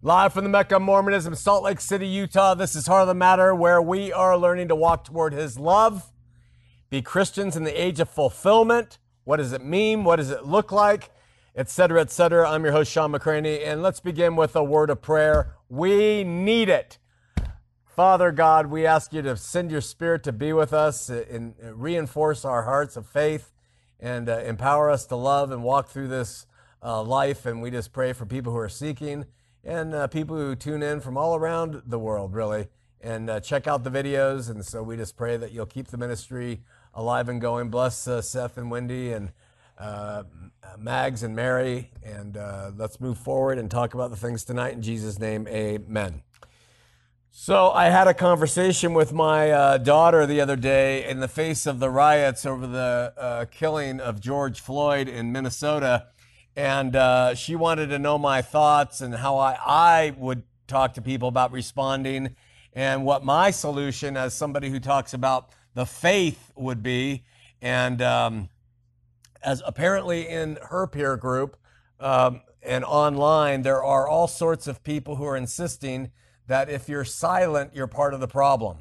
Live from the Mecca of Mormonism, Salt Lake City, Utah. This is Heart of the Matter, where we are learning to walk toward His love, be Christians in the age of fulfillment. What does it mean? What does it look like? Etc. Etc. I'm your host, Shawn McCraney, and let's begin with a word of prayer. We need it. Father God, we ask you to send your Spirit to be with us and reinforce our hearts of faith and uh, empower us to love and walk through this uh, life. And we just pray for people who are seeking and uh, people who tune in from all around the world, really, and uh, check out the videos. And so we just pray that you'll keep the ministry alive and going. Bless uh, Seth and Wendy and uh, Mags and Mary. And uh, let's move forward and talk about the things tonight. In Jesus' name, amen. So I had a conversation with my uh, daughter the other day in the face of the riots over the killing of George Floyd in Minnesota and uh, she wanted to know my thoughts and how I, I would talk to people about responding and what my solution as somebody who talks about the faith would be. And um, as apparently in her peer group um, and online, there are all sorts of people who are insisting that if you're silent, you're part of the problem.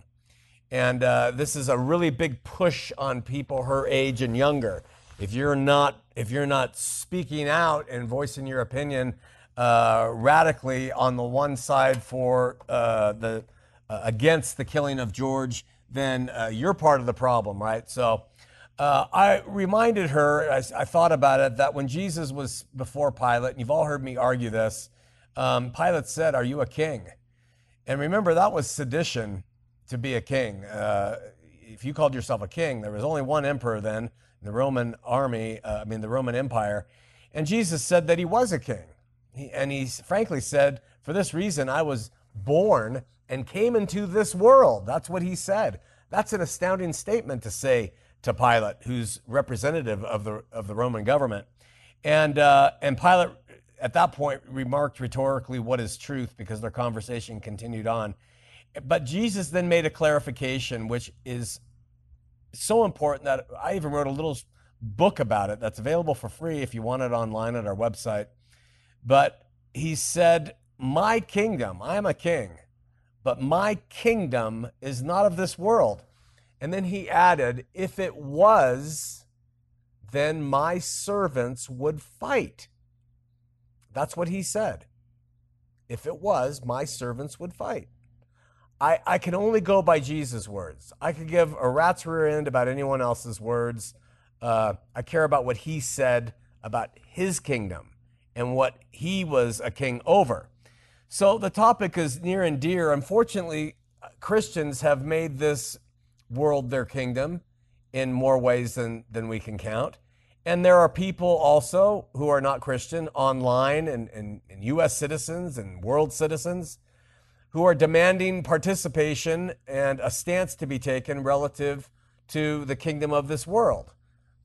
And uh, this is a really big push on people her age and younger. If you're not if you're not speaking out and voicing your opinion uh, radically on the one side for uh, the uh, against the killing of George, then uh, you're part of the problem, right? So uh, I reminded her, I, I, thought about it, that when Jesus was before Pilate, and you've all heard me argue this, um, Pilate said, "Are you a king?" And remember, that was sedition to be a king. Uh, if you called yourself a king, there was only one emperor then the Roman army, uh, I mean, the Roman Empire. And Jesus said that he was a king. He, and he frankly said, For this reason, I was born and came into this world. That's what he said. That's an astounding statement to say to Pilate, who's representative of the, of the Roman government. And, uh, and Pilate, at that point, remarked rhetorically, What is truth? because their conversation continued on. But Jesus then made a clarification, which is so important that I even wrote a little book about it that's available for free if you want it online at our website. But he said, My kingdom, I am a king, but my kingdom is not of this world. And then he added, If it was, then my servants would fight. That's what he said. If it was, my servants would fight. I, I can only go by Jesus' words. I could give a rat's rear end about anyone else's words. Uh, I care about what he said about his kingdom and what he was a king over. So the topic is near and dear. Unfortunately, Christians have made this world their kingdom in more ways than, than we can count. And there are people also who are not Christian online and, and, and U.S. citizens and world citizens who are demanding participation and a stance to be taken relative to the kingdom of this world.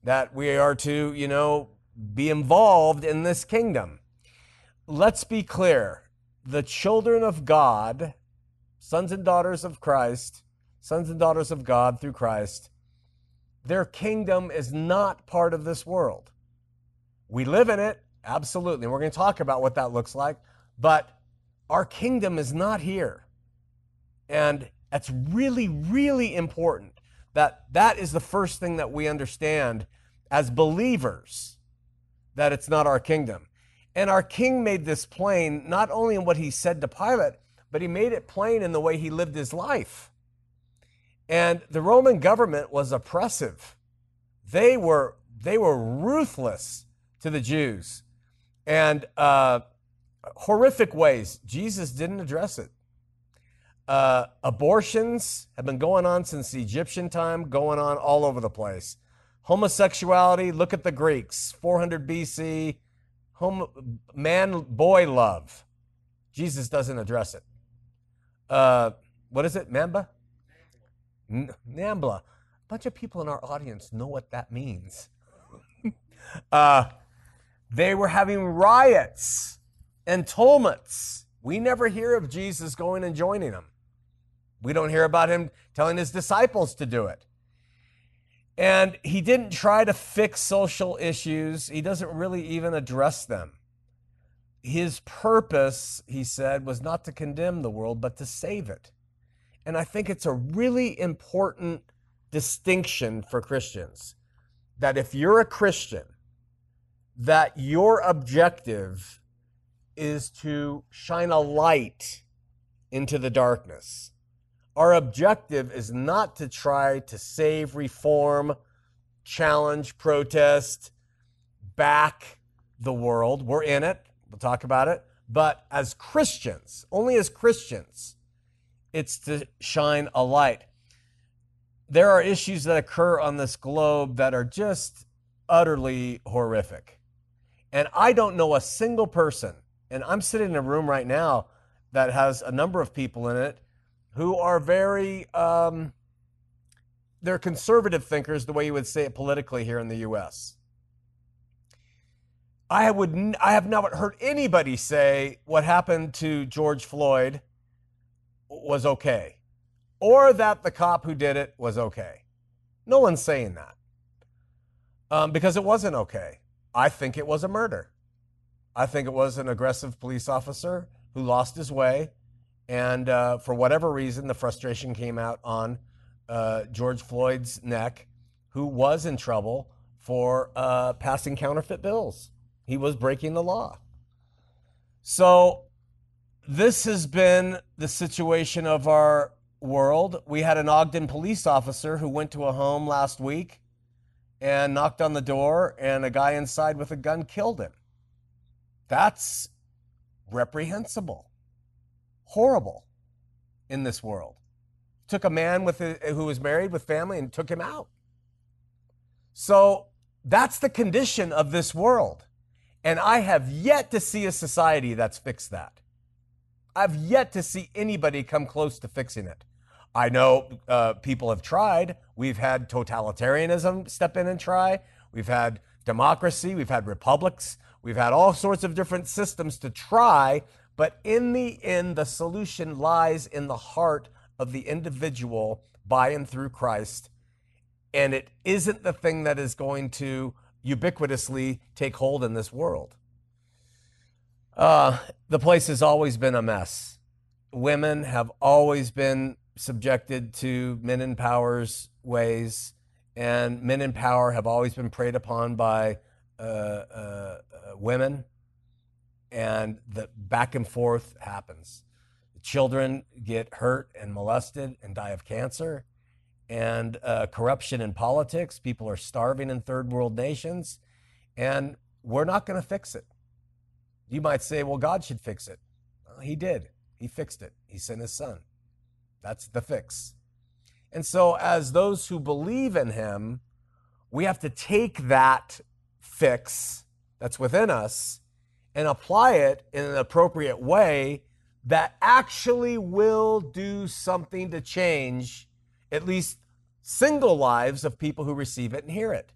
That we are to, you know, be involved in this kingdom. Let's be clear the children of God, sons and daughters of Christ, sons and daughters of God through Christ, their kingdom is not part of this world. We live in it, absolutely. We're going to talk about what that looks like. But our kingdom is not here. And that's really, really important that that is the first thing that we understand as believers that it's not our kingdom. And our king made this plain not only in what he said to Pilate, but he made it plain in the way he lived his life. And the Roman government was oppressive. They were they were ruthless to the Jews, and uh, horrific ways. Jesus didn't address it. Uh, abortions have been going on since the Egyptian time, going on all over the place. Homosexuality, look at the Greeks, 400 BC, home, man boy love. Jesus doesn't address it. Uh, what is it, Mamba? Nambla. A bunch of people in our audience know what that means. uh, they were having riots and tumults. We never hear of Jesus going and joining them. We don't hear about him telling his disciples to do it. And he didn't try to fix social issues, he doesn't really even address them. his purpose, he said, was not to condemn the world, but to save it. And I think it's a really important distinction for Christians that if you're a Christian, that your objective is to shine a light into the darkness. Our objective is not to try to save, reform, challenge, protest, back the world. We're in it. We'll talk about it. But as Christians, only as Christians, it's to shine a light. There are issues that occur on this globe that are just utterly horrific. And I don't know a single person, and I'm sitting in a room right now that has a number of people in it who are very, um, they're conservative thinkers, the way you would say it politically here in the US. I would I have not heard anybody say what happened to George Floyd was okay or that the cop who did it was okay. No one's saying that um, because it wasn't okay. I think it was a murder. I think it was an aggressive police officer who lost his way. And uh, for whatever reason, the frustration came out on uh, George Floyd's neck, who was in trouble for uh, passing counterfeit bills. He was breaking the law. So, this has been the situation of our world. We had an Ogden police officer who went to a home last week and knocked on the door, and a guy inside with a gun killed him. That's reprehensible, horrible in this world. Took a man with a, who was married with family and took him out. So that's the condition of this world. And I have yet to see a society that's fixed that. I've yet to see anybody come close to fixing it. I know uh, people have tried. We've had totalitarianism step in and try. We've had democracy. We've had republics. We've had all sorts of different systems to try. But in the end, the solution lies in the heart of the individual by and through Christ. And it isn't the thing that is going to ubiquitously take hold in this world. Uh, the place has always been a mess. Women have always been subjected to men in power's ways, and men in power have always been preyed upon by uh, uh, women, and the back and forth happens. Children get hurt and molested and die of cancer and uh, corruption in politics. People are starving in third world nations, and we're not going to fix it. You might say, well, God should fix it. Well, he did. He fixed it. He sent his son. That's the fix. And so, as those who believe in him, we have to take that fix that's within us and apply it in an appropriate way that actually will do something to change at least single lives of people who receive it and hear it.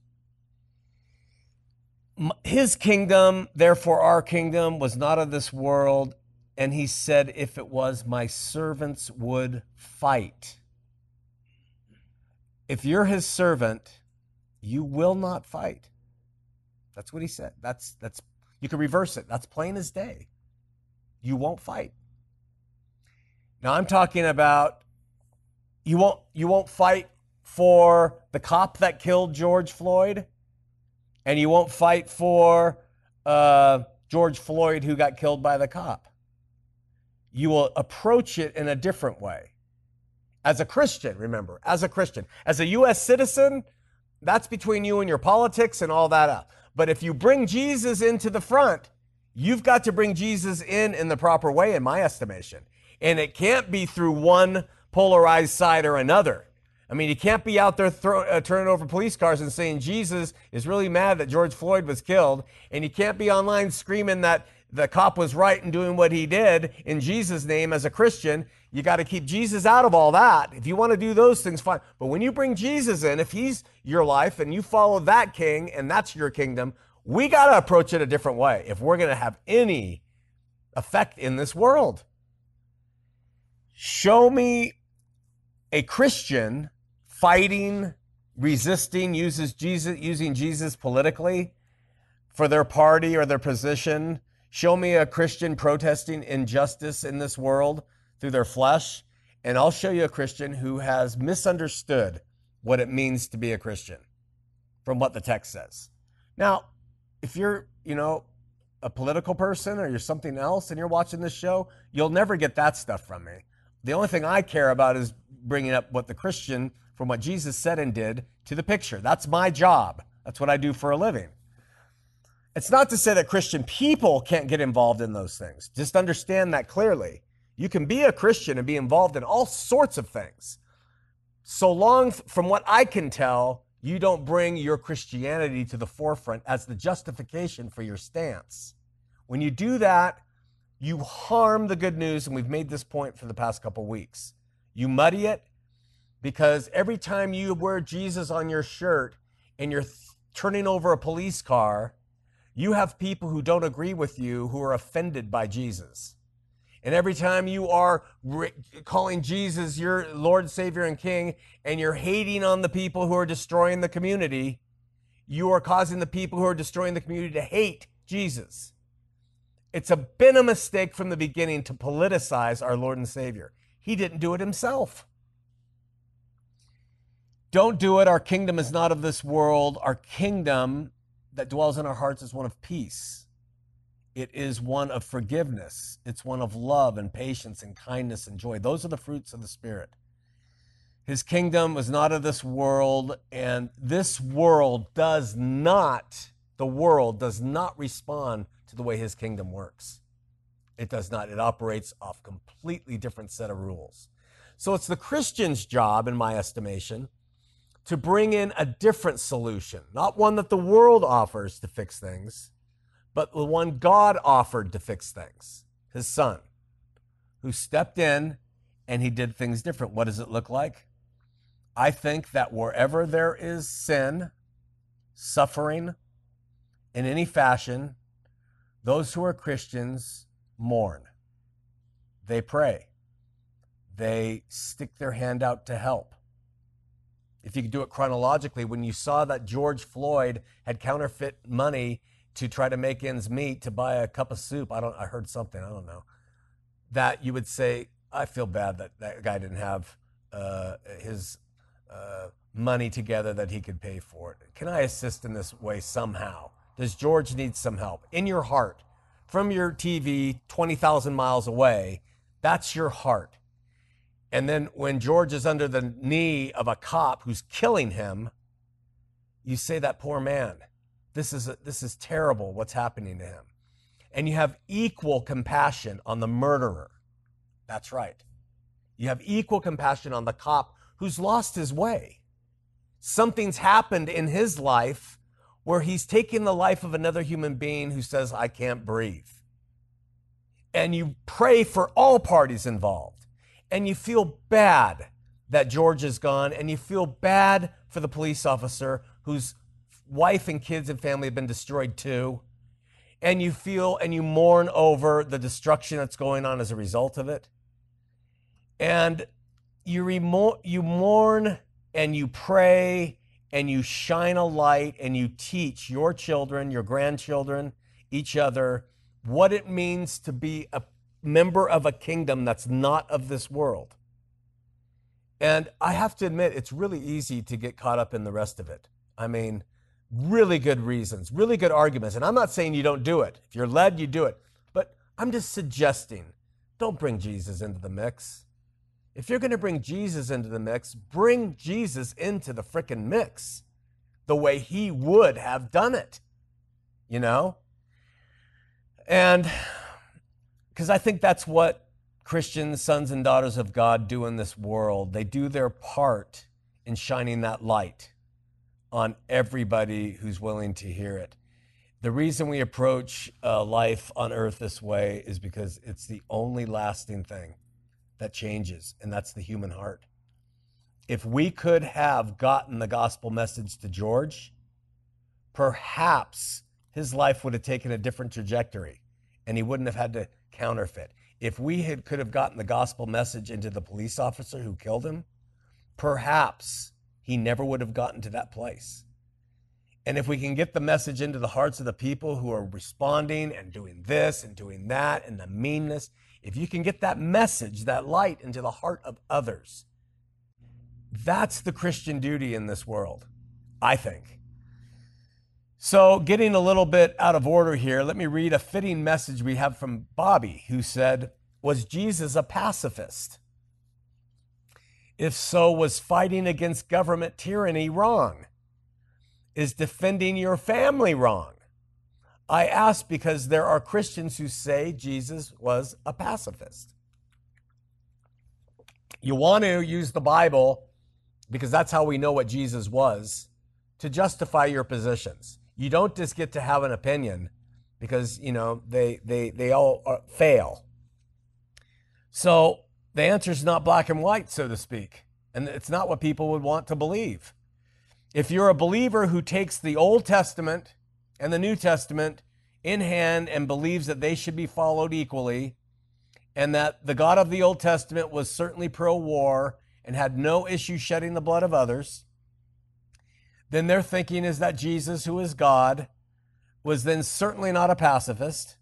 His kingdom, therefore our kingdom, was not of this world. And he said, If it was, my servants would fight. If you're his servant, you will not fight. That's what he said. That's that's you can reverse it. That's plain as day. You won't fight. Now I'm talking about you won't you won't fight for the cop that killed George Floyd, and you won't fight for uh, George Floyd who got killed by the cop. You will approach it in a different way. As a Christian, remember, as a Christian, as a U.S. citizen, that's between you and your politics and all that up. But if you bring Jesus into the front, you've got to bring Jesus in in the proper way, in my estimation. And it can't be through one polarized side or another. I mean, you can't be out there throw, uh, turning over police cars and saying Jesus is really mad that George Floyd was killed. And you can't be online screaming that the cop was right in doing what he did in Jesus' name as a Christian. You got to keep Jesus out of all that. If you want to do those things, fine. But when you bring Jesus in, if he's your life and you follow that king and that's your kingdom, we got to approach it a different way if we're going to have any effect in this world. Show me a Christian fighting, resisting, uses Jesus, using Jesus politically for their party or their position. Show me a Christian protesting injustice in this world through their flesh, and I'll show you a Christian who has misunderstood what it means to be a Christian from what the text says. Now, if you're, you know, a political person or you're something else and you're watching this show, you'll never get that stuff from me. The only thing I care about is bringing up what the Christian, from what Jesus said and did, to the picture. That's my job. That's what I do for a living. It's not to say that Christian people can't get involved in those things. Just understand that clearly. You can be a Christian and be involved in all sorts of things. So long, from what I can tell, you don't bring your Christianity to the forefront as the justification for your stance. When you do that, you harm the good news, and we've made this point for the past couple weeks. You muddy it because every time you wear Jesus on your shirt and you're th- turning over a police car, you have people who don't agree with you who are offended by Jesus. And every time you are re- calling Jesus your Lord, Savior, and King, and you're hating on the people who are destroying the community, you are causing the people who are destroying the community to hate Jesus. It's a, been a mistake from the beginning to politicize our Lord and Savior. He didn't do it himself. Don't do it. Our kingdom is not of this world. Our kingdom that dwells in our hearts is one of peace. It is one of forgiveness. It's one of love and patience and kindness and joy. Those are the fruits of the Spirit. His kingdom was not of this world, and this world does not, the world does not respond to the way his kingdom works. It does not. It operates off completely different set of rules. So it's the Christian's job, in my estimation, to bring in a different solution, not one that the world offers to fix things, but the one God offered to fix things, his son, who stepped in and he did things different. What does it look like? I think that wherever there is sin, suffering in any fashion, those who are Christians mourn. They pray. They stick their hand out to help if you could do it chronologically, when you saw that George Floyd had counterfeit money to try to make ends meet to buy a cup of soup, I don't, I heard something, I don't know, that you would say, I feel bad that that guy didn't have uh, his uh, money together that he could pay for it. Can I assist in this way somehow? Does George need some help? In your heart, from your TV 20,000 miles away, that's your heart. And then when George is under the knee of a cop who's killing him, you say, That poor man, this is, a, this is terrible what's happening to him. And you have equal compassion on the murderer. That's right. You have equal compassion on the cop who's lost his way. Something's happened in his life where he's taken the life of another human being who says, I can't breathe. And you pray for all parties involved and you feel bad that George is gone, and you feel bad for the police officer whose wife and kids and family have been destroyed too. And you feel and you mourn over the destruction that's going on as a result of it. And you, you mourn and you pray and you shine a light and you teach your children, your grandchildren, each other what it means to be a member of a kingdom that's not of this world. And I have to admit, it's really easy to get caught up in the rest of it. I mean, really good reasons, really good arguments. And I'm not saying you don't do it. If you're led, you do it. But I'm just suggesting don't bring Jesus into the mix. If you're going to bring Jesus into the mix, bring Jesus into the frickin' mix the way he would have done it, you know? And because I think that's what Christian sons and daughters of God do in this world. They do their part in shining that light on everybody who's willing to hear it. The reason we approach uh, life on earth this way is because it's the only lasting thing that changes, and that's the human heart. If we could have gotten the gospel message to George, perhaps his life would have taken a different trajectory and he wouldn't have had to counterfeit. If we had, could have gotten the gospel message into the police officer who killed him, perhaps he never would have gotten to that place. And if we can get the message into the hearts of the people who are responding and doing this and doing that and the meanness, if you can get that message, that light into the heart of others, that's the Christian duty in this world, I think. So, getting a little bit out of order here, let me read a fitting message we have from Bobby, who said, Was Jesus a pacifist? If so, was fighting against government tyranny wrong? Is defending your family wrong? I ask because there are Christians who say Jesus was a pacifist. You want to use the Bible because that's how we know what Jesus was to justify your positions. You don't just get to have an opinion because, you know, they they they all are, fail. So, the answer is not black and white, so to speak. And it's not what people would want to believe. If you're a believer who takes the Old Testament and the New Testament in hand and believes that they should be followed equally, and that the God of the Old Testament was certainly pro war and had no issue shedding the blood of others, then their thinking is that Jesus, who is God, was then certainly not a pacifist.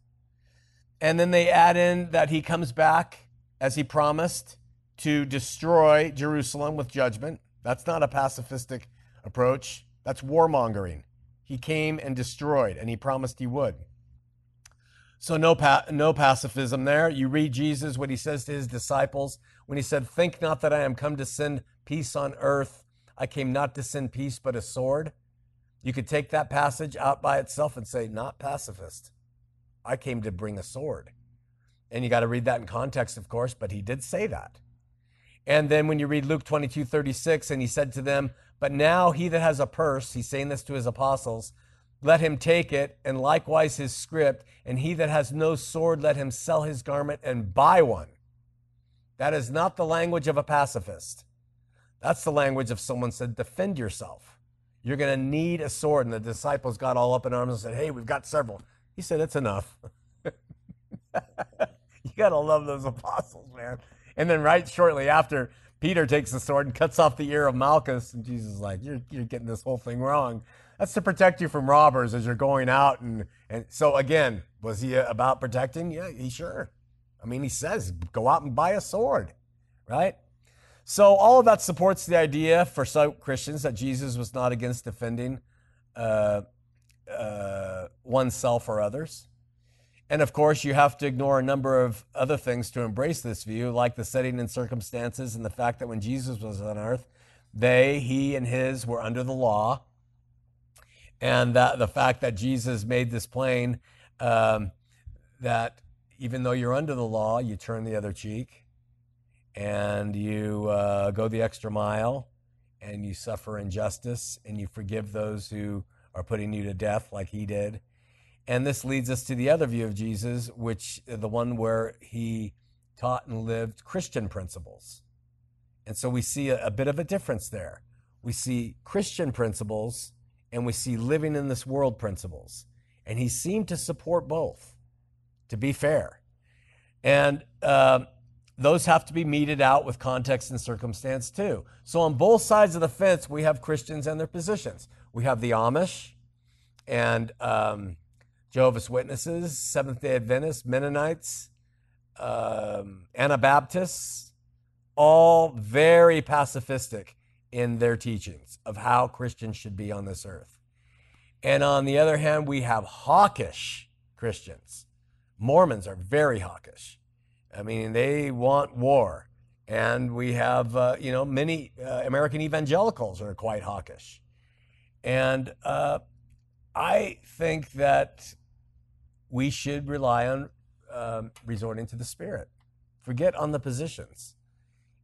And then they add in that he comes back as he promised to destroy Jerusalem with judgment. That's not a pacifistic approach, that's warmongering. He came and destroyed, and he promised he would. So, no, pa- no pacifism there. You read Jesus, what he says to his disciples when he said, Think not that I am come to send peace on earth. I came not to send peace, but a sword. You could take that passage out by itself and say, Not pacifist. I came to bring a sword. And you got to read that in context, of course, but he did say that. And then when you read Luke 22 36, and he said to them, But now he that has a purse, he's saying this to his apostles, let him take it, and likewise his scrip. and he that has no sword, let him sell his garment and buy one. That is not the language of a pacifist. That's the language of someone said, defend yourself. You're going to need a sword. And the disciples got all up in arms and said, hey, we've got several. He said, it's enough. you got to love those apostles, man. And then right shortly after, Peter takes the sword and cuts off the ear of Malchus. And Jesus is like, you're, you're getting this whole thing wrong. That's to protect you from robbers as you're going out. And, and so, again, was he about protecting? Yeah, he sure. I mean, he says, go out and buy a sword, right? So, all of that supports the idea for some Christians that Jesus was not against defending uh, uh, oneself or others. And of course, you have to ignore a number of other things to embrace this view, like the setting and circumstances and the fact that when Jesus was on earth, they, he, and his were under the law. And that the fact that Jesus made this plain um, that even though you're under the law, you turn the other cheek and you uh, go the extra mile and you suffer injustice and you forgive those who are putting you to death like he did and this leads us to the other view of Jesus, which the one where he taught and lived Christian principles. And so we see a, a bit of a difference there. We see Christian principles and we see living in this world principles. And he seemed to support both, to be fair. And uh, those have to be meted out with context and circumstance too. So on both sides of the fence, we have Christians and their positions. We have the Amish and um, Jehovah's Witnesses, Seventh day Adventists, Mennonites, um, Anabaptists, all very pacifistic in their teachings of how Christians should be on this earth. And on the other hand, we have hawkish Christians. Mormons are very hawkish. I mean, they want war. And we have, uh, you know, many uh, American evangelicals are quite hawkish. And uh, I think that we should rely on um, resorting to the Spirit. Forget on the positions.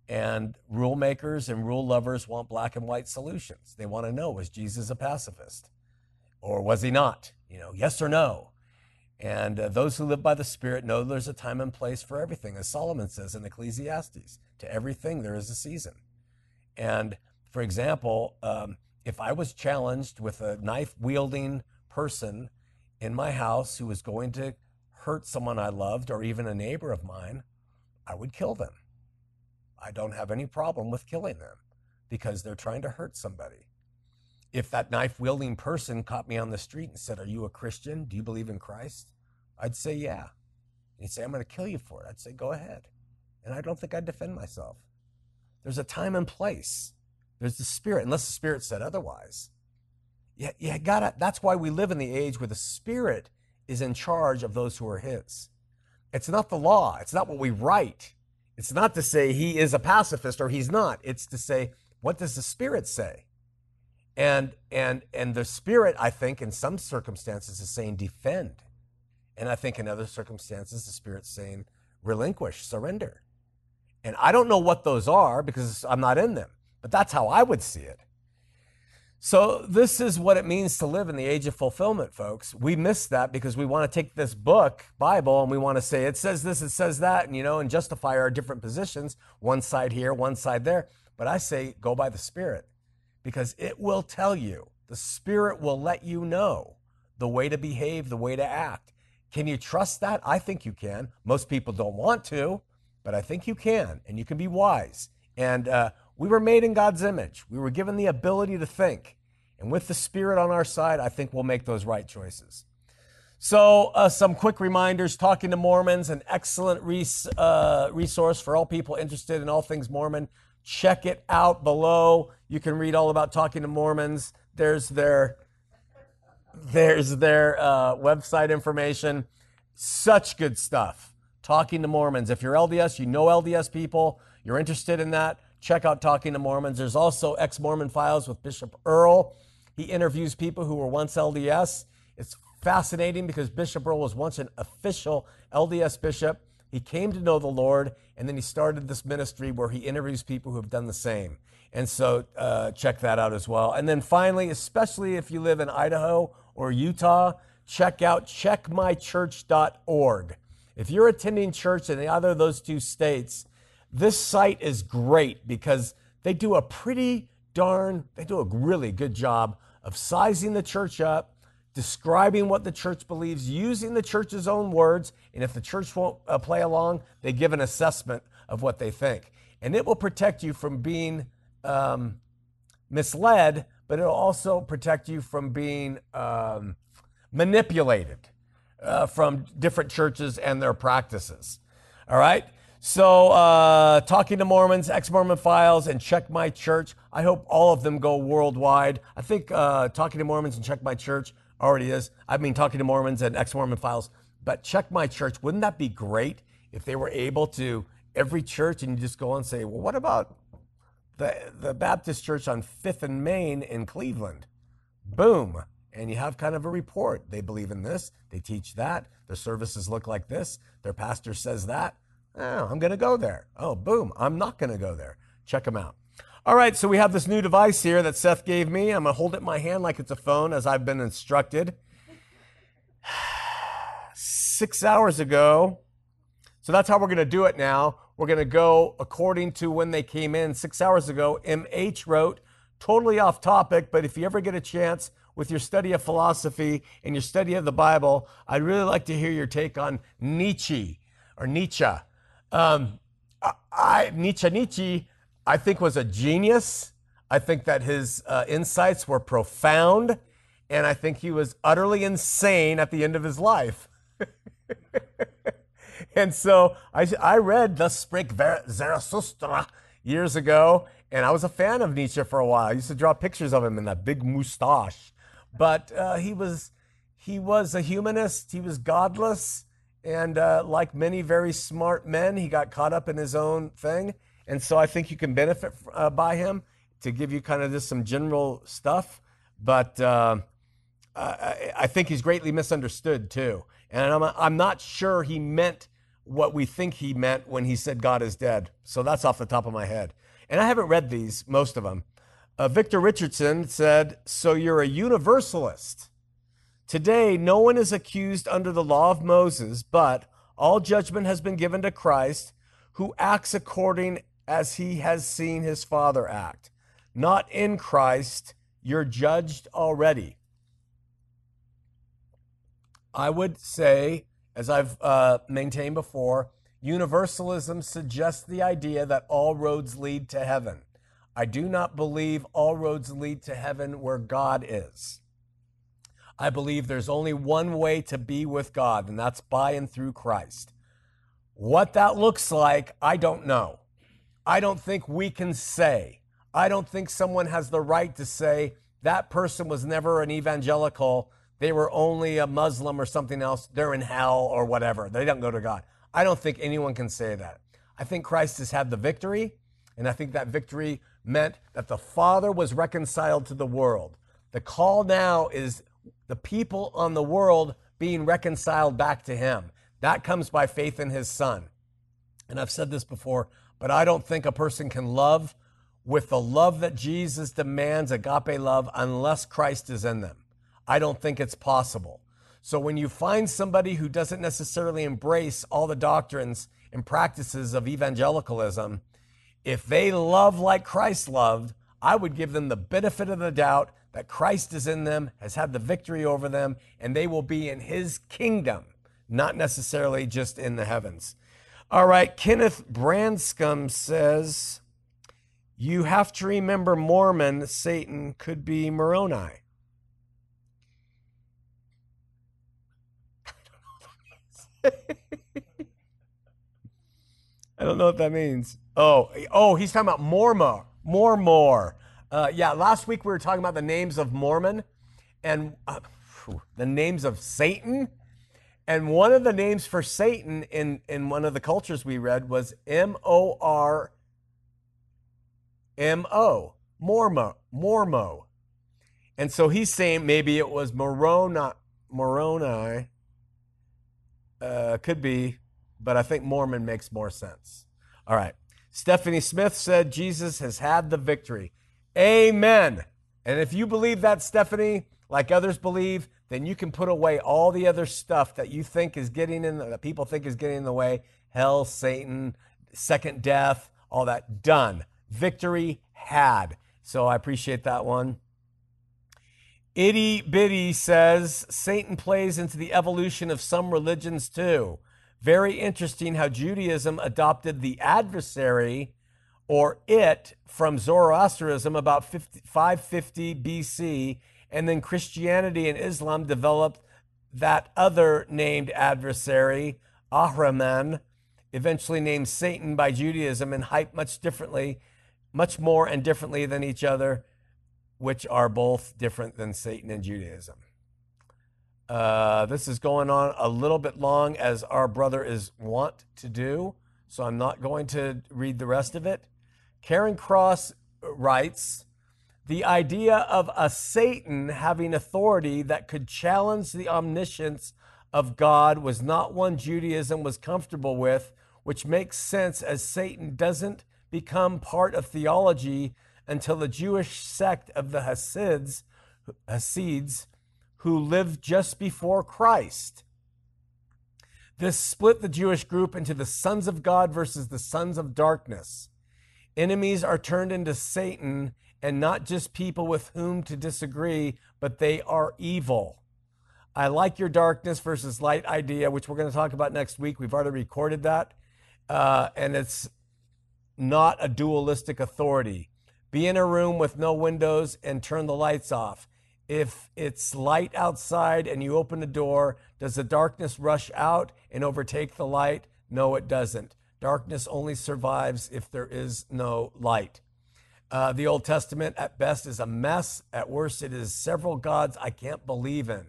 And rule makers and rule lovers want black and white solutions. They want to know was Jesus a pacifist? Or was he not? You know, yes or no? And uh, those who live by the Spirit know there's a time and place for everything, as Solomon says in Ecclesiastes. To everything, there is a season. And for example, um, if I was challenged with a knife wielding person in my house who was going to hurt someone I loved or even a neighbor of mine, I would kill them. I don't have any problem with killing them because they're trying to hurt somebody. if that knife wielding person caught me on the street and said, Are you a Christian? Do you believe in Christ? I'd say, Yeah. He'd say, I'm going to kill you for it. I'd say, Go ahead. And I don't think I'd defend myself. There's a time and place. There's the spirit, unless the spirit said otherwise. Yeah, you gotta, that's why we live in the age where the spirit is in charge of those who are his. It's not the law. It's not what we write. It's not to say he is a pacifist or he's not. It's to say, what does the spirit say? And and and the spirit, I think, in some circumstances is saying defend. And I think in other circumstances, the spirit's saying relinquish, surrender. And I don't know what those are because I'm not in them, but that's how I would see it. So, this is what it means to live in the age of fulfillment, folks. We miss that because we want to take this book, Bible, and we want to say it says this, it says that, and you know, and justify our different positions, one side here, one side there. But I say go by the Spirit because it will tell you, the Spirit will let you know the way to behave, the way to act. Can you trust that? I think you can. Most people don't want to, but I think you can, and you can be wise. And uh, we were made in God's image. We were given the ability to think. And with the Spirit on our side, I think we'll make those right choices. So, uh, some quick reminders Talking to Mormons, an excellent res- uh, resource for all people interested in all things Mormon. Check it out below. You can read all about Talking to Mormons. There's their, there's their uh, website information. Such good stuff. Talking to Mormons. If you're LDS, you know LDS people, you're interested in that check out Talking to Mormons. There's also Ex Mormon Files with Bishop Earl. He interviews people who were once LDS. It's fascinating because Bishop Earl was once an official LDS bishop. He came to know the Lord, and then he started this ministry where he interviews people who have done the same. And so uh, check that out as well. And then finally, especially if you live in Idaho or Utah, check out checkmychurch.org. If you're attending church in either of those two states, this site is great because they do a pretty darn, they do a really good job of sizing the church up, describing what the church believes, using the church's own words. And if the church won't uh, play along, they give an assessment of what they think. And it will protect you from being um, misled, but it'll also protect you from being um, manipulated uh, from different churches and their practices. All right? So, uh, talking to Mormons, ex Mormon files, and Check My Church. I hope all of them go worldwide. I think uh, talking to Mormons and Check My Church already is. I mean, talking to Mormons and ex Mormon files. But Check My Church, wouldn't that be great if they were able to, every church, and you just go and say, well, what about the, the Baptist church on 5th and Main in Cleveland? Boom. And you have kind of a report. They believe in this, they teach that, their services look like this, their pastor says that Oh, I'm going to go there. Oh, boom. I'm not going to go there. Check them out. All right, so we have this new device here that Seth gave me. I'm going to hold it in my hand like it's a phone as I've been instructed. Six hours ago. So that's how we're going to do it now. We're going to go according to when they came in six hours ago. MH wrote, totally off topic, but if you ever get a chance with your study of philosophy and your study of the Bible, I'd really like to hear your take on Nietzsche or Nietzsche. Um, I, Nietzsche Nietzsche, I think was a genius. I think that his uh, insights were profound, and I think he was utterly insane at the end of his life. and so I, I read *The Sprig Zarathustra years ago, and I was a fan of Nietzsche for a while. I used to draw pictures of him in that big mustache. But uh, he was he was a humanist. He was godless. And uh, like many very smart men, he got caught up in his own thing. And so I think you can benefit uh, by him to give you kind of just some general stuff. But uh, I, I, think he's greatly misunderstood too. And I'm, I'm not sure he meant what we think he meant when he said God is dead. So that's off the top of my head. And I haven't read these, most of them. Uh, Victor Richardson said, So you're a universalist. Today, no one is accused under the law of Moses, but all judgment has been given to Christ, who acts according as he has seen his Father act. Not in Christ, you're judged already. I would say, as I've uh, maintained before, universalism suggests the idea that all roads lead to heaven. I do not believe all roads lead to heaven where God is. I believe there's only one way to be with God, and that's by and through Christ. What that looks like, I don't know. I don't think we can say. I don't think someone has the right to say that person was never an evangelical. They were only a Muslim or something else. They're in hell or whatever. They don't go to God. I don't think anyone can say that. I think Christ has had the victory, and I think that victory meant that the Father was reconciled to the world. The call now is the people on the world being reconciled back to Him. That comes by faith in His Son. And I've said this before, but I don't think a person can love with the love that Jesus demands, agape love, unless Christ is in them. I don't think it's possible. So when you find somebody who doesn't necessarily embrace all the doctrines and practices of evangelicalism, if they love like Christ loved, I would give them the benefit of the doubt that Christ is in them, has had the victory over them, and they will be in his kingdom, not necessarily just in the heavens. All right, Kenneth Branscombe says, You have to remember Mormon, Satan could be Moroni. I don't know what that means. Oh, oh, he's talking about Mormo, Mormo. Uh, yeah, last week we were talking about the names of Mormon and uh, the names of Satan. And one of the names for Satan in, in one of the cultures we read was M O R M O, Mormo, Mormo. And so he's saying maybe it was Moroni, Moroni. Uh, could be, but I think Mormon makes more sense. All right. Stephanie Smith said Jesus has had the victory. Amen. And if you believe that, Stephanie, like others believe, then you can put away all the other stuff that you think is getting in the, that people think is getting in the way hell, Satan, second death, all that. Done. Victory had. So I appreciate that one. Itty Bitty says Satan plays into the evolution of some religions too. Very interesting how Judaism adopted the adversary or it from Zoroastrianism about 50, 550 BC, and then Christianity and Islam developed that other named adversary, Ahriman, eventually named Satan by Judaism and hyped much differently, much more and differently than each other, which are both different than Satan and Judaism. Uh, this is going on a little bit long, as our brother is wont to do, so I'm not going to read the rest of it. Karen Cross writes The idea of a Satan having authority that could challenge the omniscience of God was not one Judaism was comfortable with, which makes sense as Satan doesn't become part of theology until the Jewish sect of the Hasids, Hasids who lived just before Christ. This split the Jewish group into the sons of God versus the sons of darkness. Enemies are turned into Satan and not just people with whom to disagree, but they are evil. I like your darkness versus light idea, which we're going to talk about next week. We've already recorded that. Uh, and it's not a dualistic authority. Be in a room with no windows and turn the lights off. If it's light outside and you open the door, does the darkness rush out and overtake the light? No, it doesn't. Darkness only survives if there is no light. Uh, the Old Testament, at best, is a mess. At worst, it is several gods I can't believe in.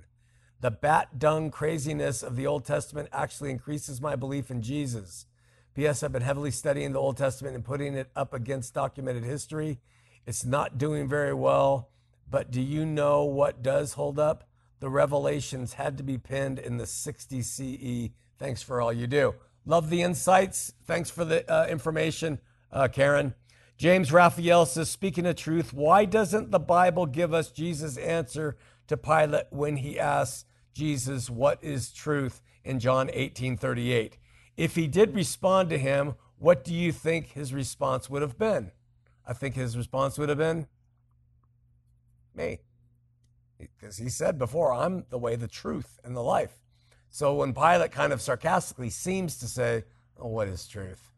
The bat dung craziness of the Old Testament actually increases my belief in Jesus. P.S. I've been heavily studying the Old Testament and putting it up against documented history. It's not doing very well, but do you know what does hold up? The revelations had to be penned in the 60 CE. Thanks for all you do. Love the insights. Thanks for the uh, information, uh, Karen. James Raphael says, speaking of truth, why doesn't the Bible give us Jesus' answer to Pilate when he asks Jesus, what is truth in John 18 38? If he did respond to him, what do you think his response would have been? I think his response would have been, me. Because he said before, I'm the way, the truth, and the life. So when Pilate kind of sarcastically seems to say, oh, What is truth?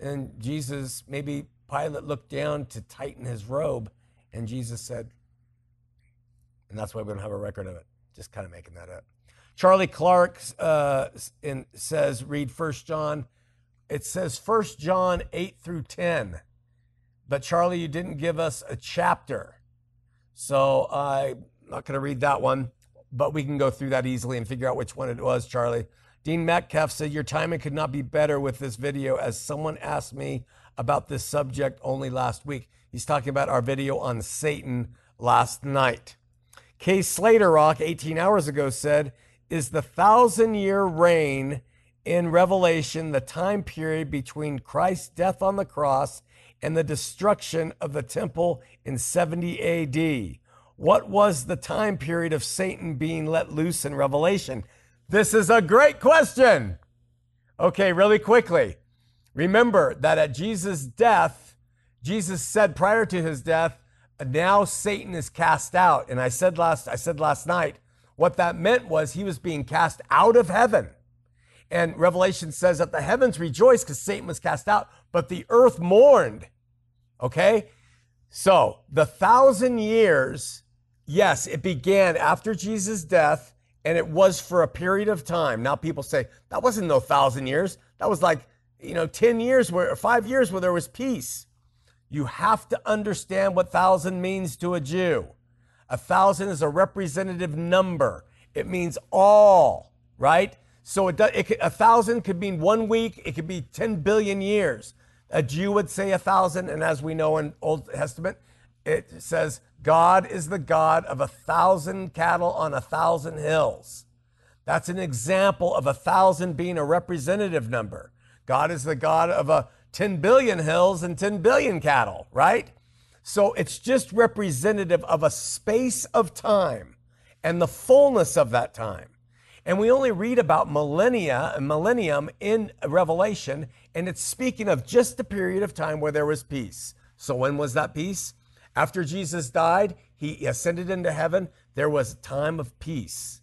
And Jesus, maybe Pilate looked down to tighten his robe, and Jesus said, and that's why we don't have a record of it. Just kind of making that up. Charlie Clark uh, in, says, read First John. It says First John 8 through 10. But Charlie, you didn't give us a chapter. So I'm not going to read that one, but we can go through that easily and figure out which one it was, Charlie. Dean Metcalf said, Your timing could not be better with this video, as someone asked me about this subject only last week. He's talking about our video on Satan last night. Kay Slater Rock, 18 hours ago, said, Is the thousand year reign in Revelation the time period between Christ's death on the cross and the destruction of the temple in 70 AD? What was the time period of Satan being let loose in Revelation? This is a great question. Okay, really quickly. Remember that at Jesus' death, Jesus said prior to his death, now Satan is cast out. And I said last I said last night, what that meant was he was being cast out of heaven. And Revelation says that the heavens rejoiced because Satan was cast out, but the earth mourned. Okay? So the thousand years, yes, it began after Jesus' death and it was for a period of time. Now people say that wasn't no thousand years. That was like, you know, 10 years where, five years where there was peace. You have to understand what thousand means to a Jew. A thousand is a representative number. It means all, right? So it, does, it a thousand could mean one week. It could be 10 billion years. A Jew would say a thousand, and as we know in Old Testament, it says God is the God of a thousand cattle on a thousand hills. That's an example of a thousand being a representative number. God is the God of a 10 billion hills and 10 billion cattle, right? So it's just representative of a space of time and the fullness of that time. And we only read about millennia and millennium in Revelation, and it's speaking of just a period of time where there was peace. So when was that peace? After Jesus died, he ascended into heaven. There was a time of peace,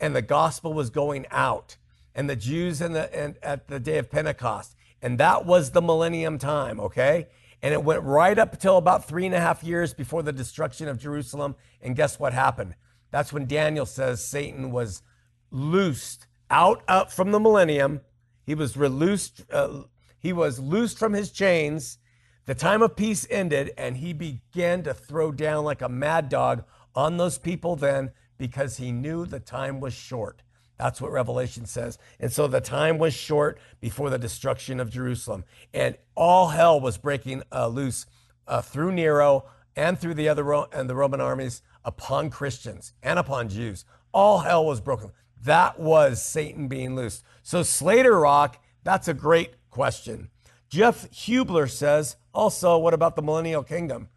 and the gospel was going out, and the Jews and the and at the day of Pentecost, and that was the millennium time. Okay, and it went right up until about three and a half years before the destruction of Jerusalem. And guess what happened? That's when Daniel says Satan was loosed out up from the millennium. He was released. Uh, he was loosed from his chains the time of peace ended, and he began to throw down like a mad dog on those people then because he knew the time was short. That's what Revelation says. And so the time was short before the destruction of Jerusalem. And all hell was breaking uh, loose uh, through Nero and through the other Ro- and the Roman armies upon Christians and upon Jews. All hell was broken. That was Satan being loosed. So Slater Rock, that's a great question. Jeff Hubler says, also, what about the millennial kingdom?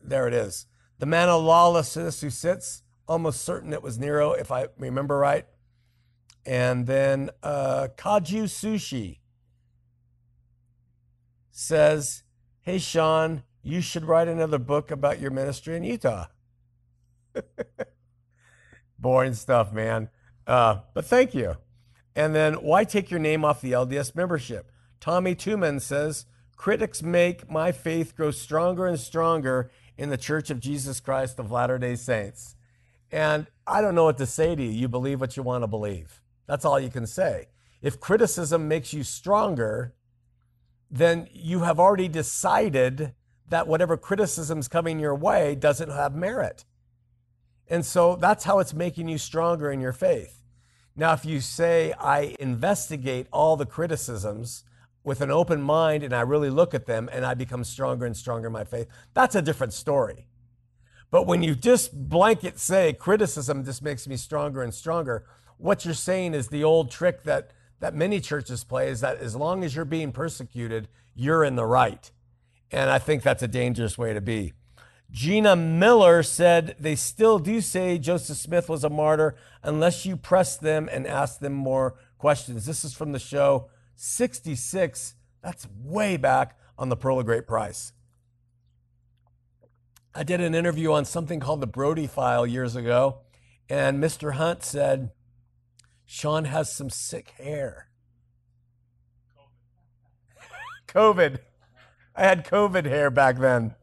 There it is. The man of lawlessness who sits, almost certain it was Nero, if I remember right. And then uh, Kaju Sushi says, Hey, Shawn, you should write another book about your ministry in Utah. Boring stuff, man. Uh, but thank you. And then, why take your name off the LDS membership? Tommy Tuman says, Critics make my faith grow stronger and stronger in the Church of Jesus Christ of Latter day Saints. And I don't know what to say to you. You believe what you want to believe. That's all you can say. If criticism makes you stronger, then you have already decided that whatever criticism's coming your way doesn't have merit. And so that's how it's making you stronger in your faith. Now, if you say, I investigate all the criticisms with an open mind and I really look at them and I become stronger and stronger in my faith, that's a different story. But when you just blanket say criticism just makes me stronger and stronger, what you're saying is the old trick that, that many churches play is that as long as you're being persecuted, you're in the right. And I think that's a dangerous way to be. Gina Miller said they still do say Joseph Smith was a martyr unless you press them and ask them more questions. This is from the show 66, that's way back on the Pearl of Great Price. I did an interview on something called the Brody File years ago, and Mr. Hunt said, Shawn has some sick hair. COVID. I had COVID hair back then.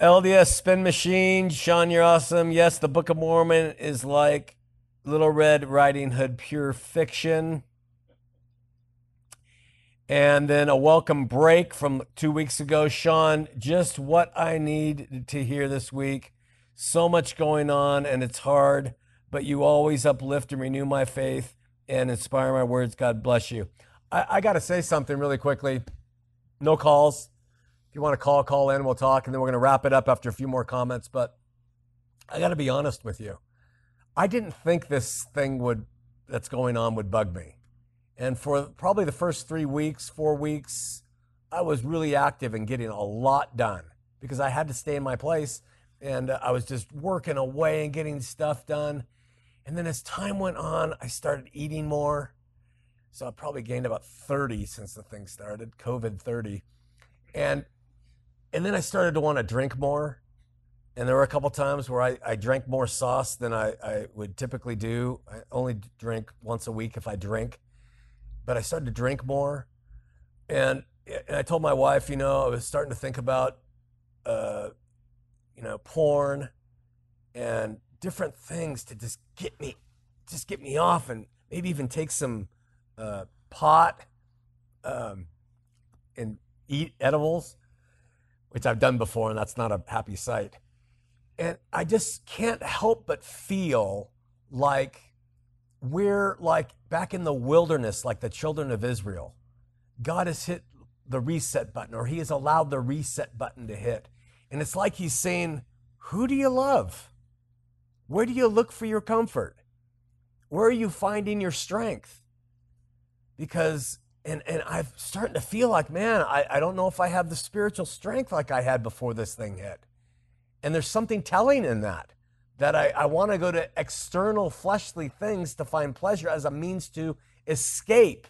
LDS Spin Machine, Shawn, you're awesome. Yes, the Book of Mormon is like Little Red Riding Hood pure fiction. And then a welcome break from two weeks ago. Shawn, just what I need to hear this week. So much going on, and it's hard, but you always uplift and renew my faith and inspire my words. God bless you. I, I got to say something really quickly. No calls. If you want to call, call in. We'll talk, and then we're going to wrap it up after a few more comments. But I got to be honest with you. I didn't think this thing would that's going on would bug me. And for probably the first three weeks, four weeks, I was really active and getting a lot done because I had to stay in my place and I was just working away and getting stuff done. And then as time went on, I started eating more. So I probably gained about 30 since the thing started, COVID 30. And and then I started to want to drink more. And there were a couple times where I, I drank more sauce than I, I would typically do. I only drink once a week if I drink. But I started to drink more. And, and I told my wife, you know, I was starting to think about, uh, you know, porn and different things to just get me, just get me off and maybe even take some uh, pot um, and eat edibles, which I've done before, and that's not a happy sight. And I just can't help but feel like we're like back in the wilderness, like the children of Israel. God has hit the reset button, or He has allowed the reset button to hit. And it's like He's saying, Who do you love? Where do you look for your comfort? Where are you finding your strength? Because, and, and I'm starting to feel like, man, I, I don't know if I have the spiritual strength like I had before this thing hit. And there's something telling in that, that I, I want to go to external fleshly things to find pleasure as a means to escape.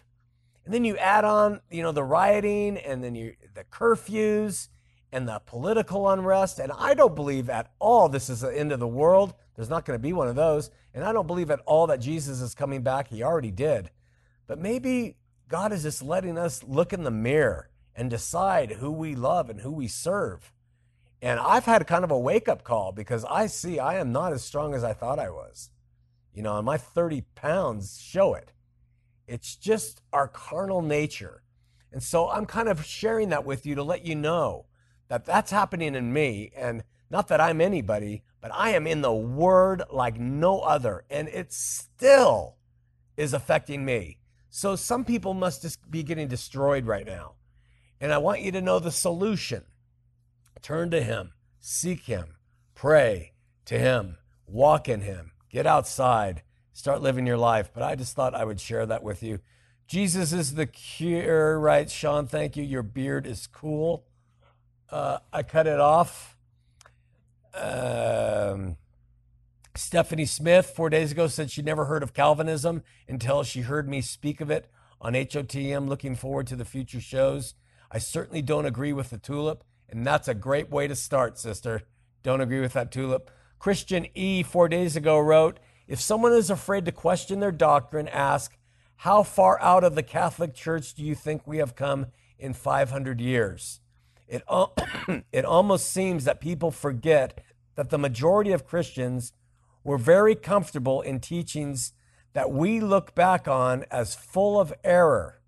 And then you add on, you know, the rioting and then you, the curfews and the political unrest. And I don't believe at all this is the end of the world. There's not going to be one of those. And I don't believe at all that Jesus is coming back. He already did. But maybe God is just letting us look in the mirror and decide who we love and who we serve. And I've had kind of a wake up call because I see I am not as strong as I thought I was. You know, and my 30 pounds show it. It's just our carnal nature. And so I'm kind of sharing that with you to let you know that that's happening in me. And not that I'm anybody, but I am in the Word like no other. And it still is affecting me. So some people must just be getting destroyed right now. And I want you to know the solution. Turn to Him, seek Him, pray to Him, walk in Him, get outside, start living your life. But I just thought I would share that with you. Jesus is the cure, right? Shawn, thank you. Your beard is cool. Uh, I cut it off. Um, Stephanie Smith, four days ago, said she never heard of Calvinism until she heard me speak of it on HOTM. Looking forward to the future shows. I certainly don't agree with the tulip, and that's a great way to start, sister. Don't agree with that tulip. Christian E, four days ago, wrote If someone is afraid to question their doctrine, ask, How far out of the Catholic Church do you think we have come in 500 years? It, it almost seems that people forget that the majority of Christians were very comfortable in teachings that we look back on as full of error.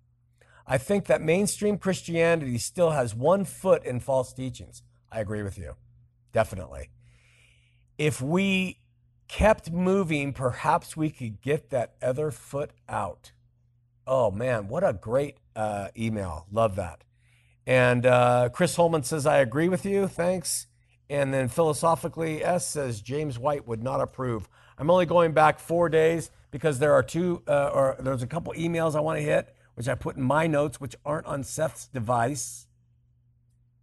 I think that mainstream Christianity still has one foot in false teachings. I agree with you. Definitely. If we kept moving, perhaps we could get that other foot out. Oh man, what a great uh, email. Love that. And uh, Chris Holman says, I agree with you. Thanks. And then philosophically, S says James White would not approve. I'm only going back four days because there are two, uh, or there's a couple emails I want to hit, which I put in my notes, which aren't on Seth's device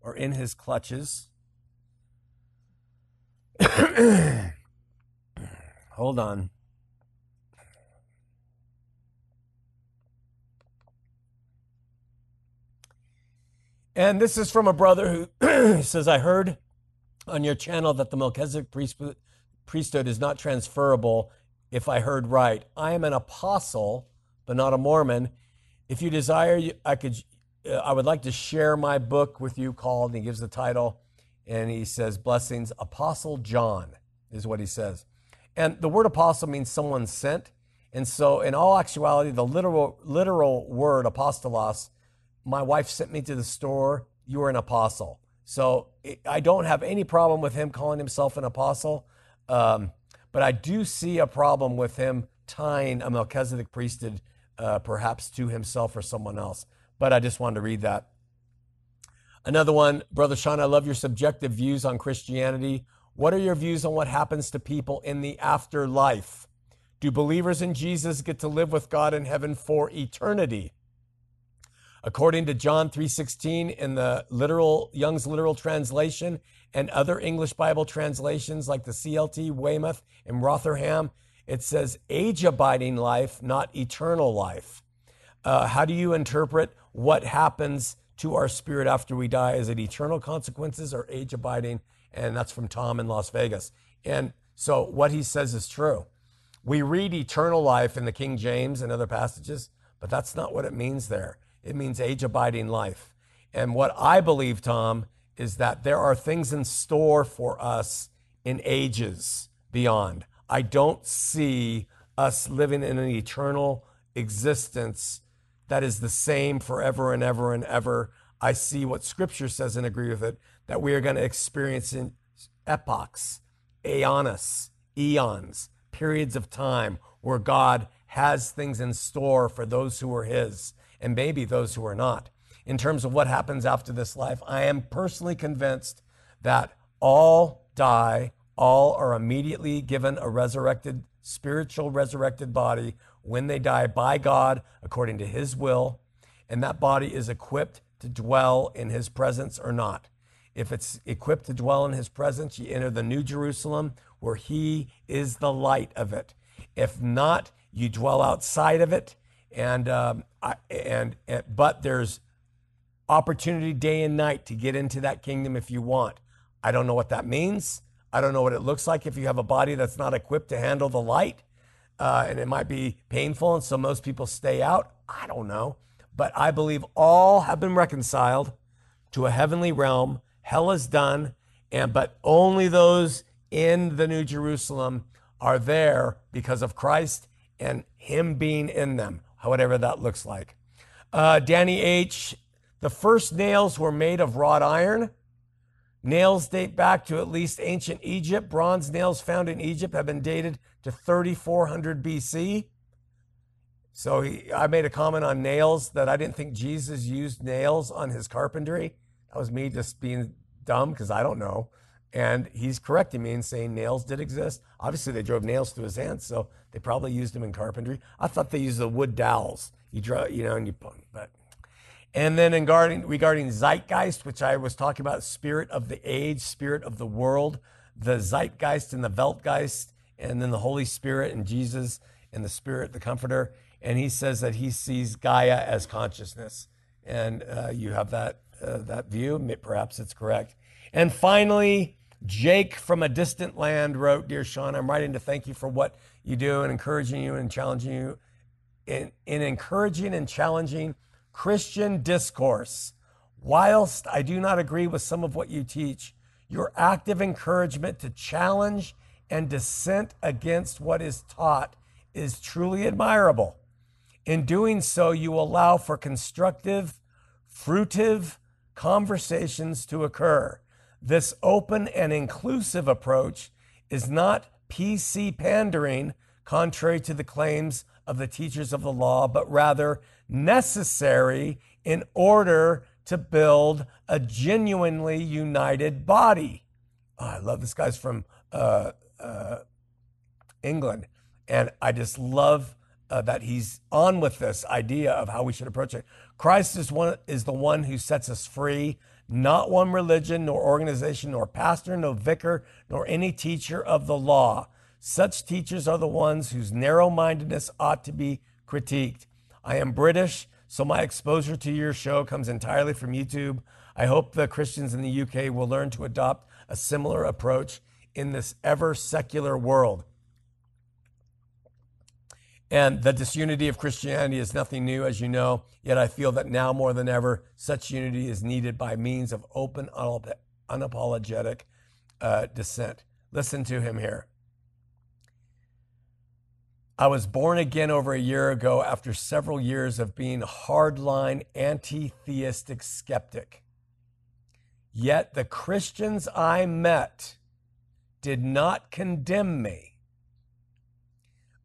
or in his clutches. Hold on. And this is from a brother who says, I heard on your channel that the Melchizedek priesthood is not transferable, if I heard right. I am an apostle, but not a Mormon. If you desire, I could uh, I would like to share my book with you called, and he gives the title, and he says, Blessings, Apostle John, is what he says. And the word apostle means someone sent. And so, in all actuality, the literal, literal word apostolos, my wife sent me to the store, you are an apostle. So, I don't have any problem with him calling himself an apostle. Um, but I do see a problem with him tying a Melchizedek priesthood uh, perhaps to himself or someone else. But I just wanted to read that. Another one, Brother Shawn, I love your subjective views on Christianity. What are your views on what happens to people in the afterlife? Do believers in Jesus get to live with God in heaven for eternity? According to John 3:16 in the literal Young's literal translation and other English Bible translations like the CLT, Weymouth, and Rotherham, it says age abiding life, not eternal life. Uh, how do you interpret what happens to our spirit after we die? Is it eternal consequences or age abiding? And that's from Tom in Las Vegas. And so what he says is true. We read eternal life in the King James and other passages, but that's not what it means there. It means age abiding life. And what I believe, Tom, is that there are things in store for us in ages beyond. I don't see us living in an eternal existence that is the same forever and ever and ever. I see what scripture says and agree with it that we are going to experience in epochs, aeonis, eons, periods of time where God has things in store for those who are His and maybe those who are not. In terms of what happens after this life, I am personally convinced that all die all are immediately given a resurrected, spiritual resurrected body when they die by God according to his will. And that body is equipped to dwell in his presence or not. If it's equipped to dwell in his presence, you enter the New Jerusalem where he is the light of it. If not, you dwell outside of it. And, um, I, and, and but there's opportunity day and night to get into that kingdom if you want. I don't know what that means. I don't know what it looks like if you have a body that's not equipped to handle the light. Uh, and it might be painful, and so most people stay out. I don't know. But I believe all have been reconciled to a heavenly realm. Hell is done, and but only those in the New Jerusalem are there because of Christ and Him being in them, whatever that looks like. Uh, Danny H. The first nails were made of wrought iron. Nails date back to at least ancient Egypt. Bronze nails found in Egypt have been dated to 3400 BC. So he, I made a comment on nails that I didn't think Jesus used nails on his carpentry. That was me just being dumb because I don't know. And he's correcting me and saying nails did exist. Obviously, they drove nails through his hands, so they probably used them in carpentry. I thought they used the wood dowels. You draw, you know, and you, put but and then regarding, regarding zeitgeist, which I was talking about, spirit of the age, spirit of the world, the zeitgeist and the Weltgeist, and then the Holy Spirit and Jesus and the Spirit, the Comforter. And he says that he sees Gaia as consciousness. And uh, you have that, uh, that view. Perhaps it's correct. And finally, Jake from a distant land wrote, Dear Shawn, I'm writing to thank you for what you do and encouraging you and challenging you. In, in encouraging and challenging Christian discourse. Whilst I do not agree with some of what you teach, your active encouragement to challenge and dissent against what is taught is truly admirable. In doing so, you allow for constructive, fruitive conversations to occur. This open and inclusive approach is not PC pandering, contrary to the claims of the teachers of the law, but rather necessary in order to build a genuinely united body. Oh, I love this guy's from uh, uh, England, and I just love uh, that he's on with this idea of how we should approach it. Christ is one is the one who sets us free, not one religion, nor organization, nor pastor, nor vicar, nor any teacher of the law. Such teachers are the ones whose narrow mindedness ought to be critiqued. I am British, so my exposure to your show comes entirely from YouTube. I hope the Christians in the UK will learn to adopt a similar approach in this ever secular world. And the disunity of Christianity is nothing new, as you know, yet I feel that now more than ever, such unity is needed by means of open, unapologetic uh, dissent. Listen to him here. I was born again over a year ago after several years of being hardline anti theistic skeptic. Yet the Christians I met did not condemn me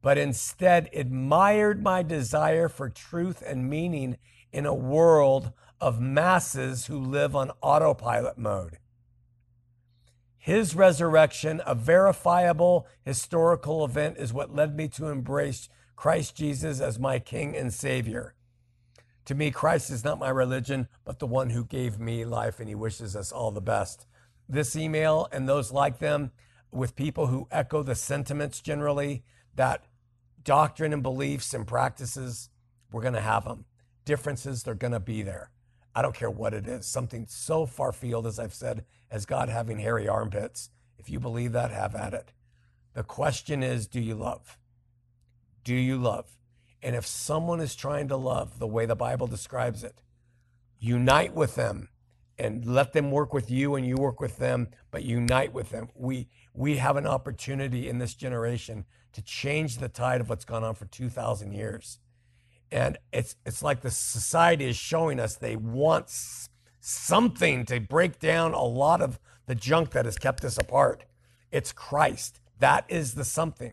but instead admired my desire for truth and meaning in a world of masses who live on autopilot mode. His resurrection, a verifiable historical event, is what led me to embrace Christ Jesus as my King and Savior. To me, Christ is not my religion, but the one who gave me life, and He wishes us all the best. This email and those like them with people who echo the sentiments generally that doctrine and beliefs and practices, we're going to have them. Differences, they're going to be there. I don't care what it is. Something so far field, as I've said, as God having hairy armpits. If you believe that, have at it. The question is do you love? Do you love? And if someone is trying to love the way the Bible describes it, unite with them and let them work with you and you work with them, but unite with them. We we have an opportunity in this generation to change the tide of what's gone on for 2,000 years. And it's, it's like the society is showing us they want something to break down a lot of the junk that has kept us apart. It's Christ. That is the something.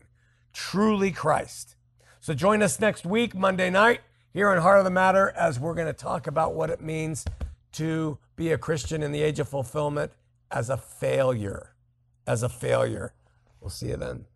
Truly Christ. So join us next week, Monday night, here on Heart of the Matter, as we're going to talk about what it means to be a Christian in the age of fulfillment as a failure as a failure. We'll see you then.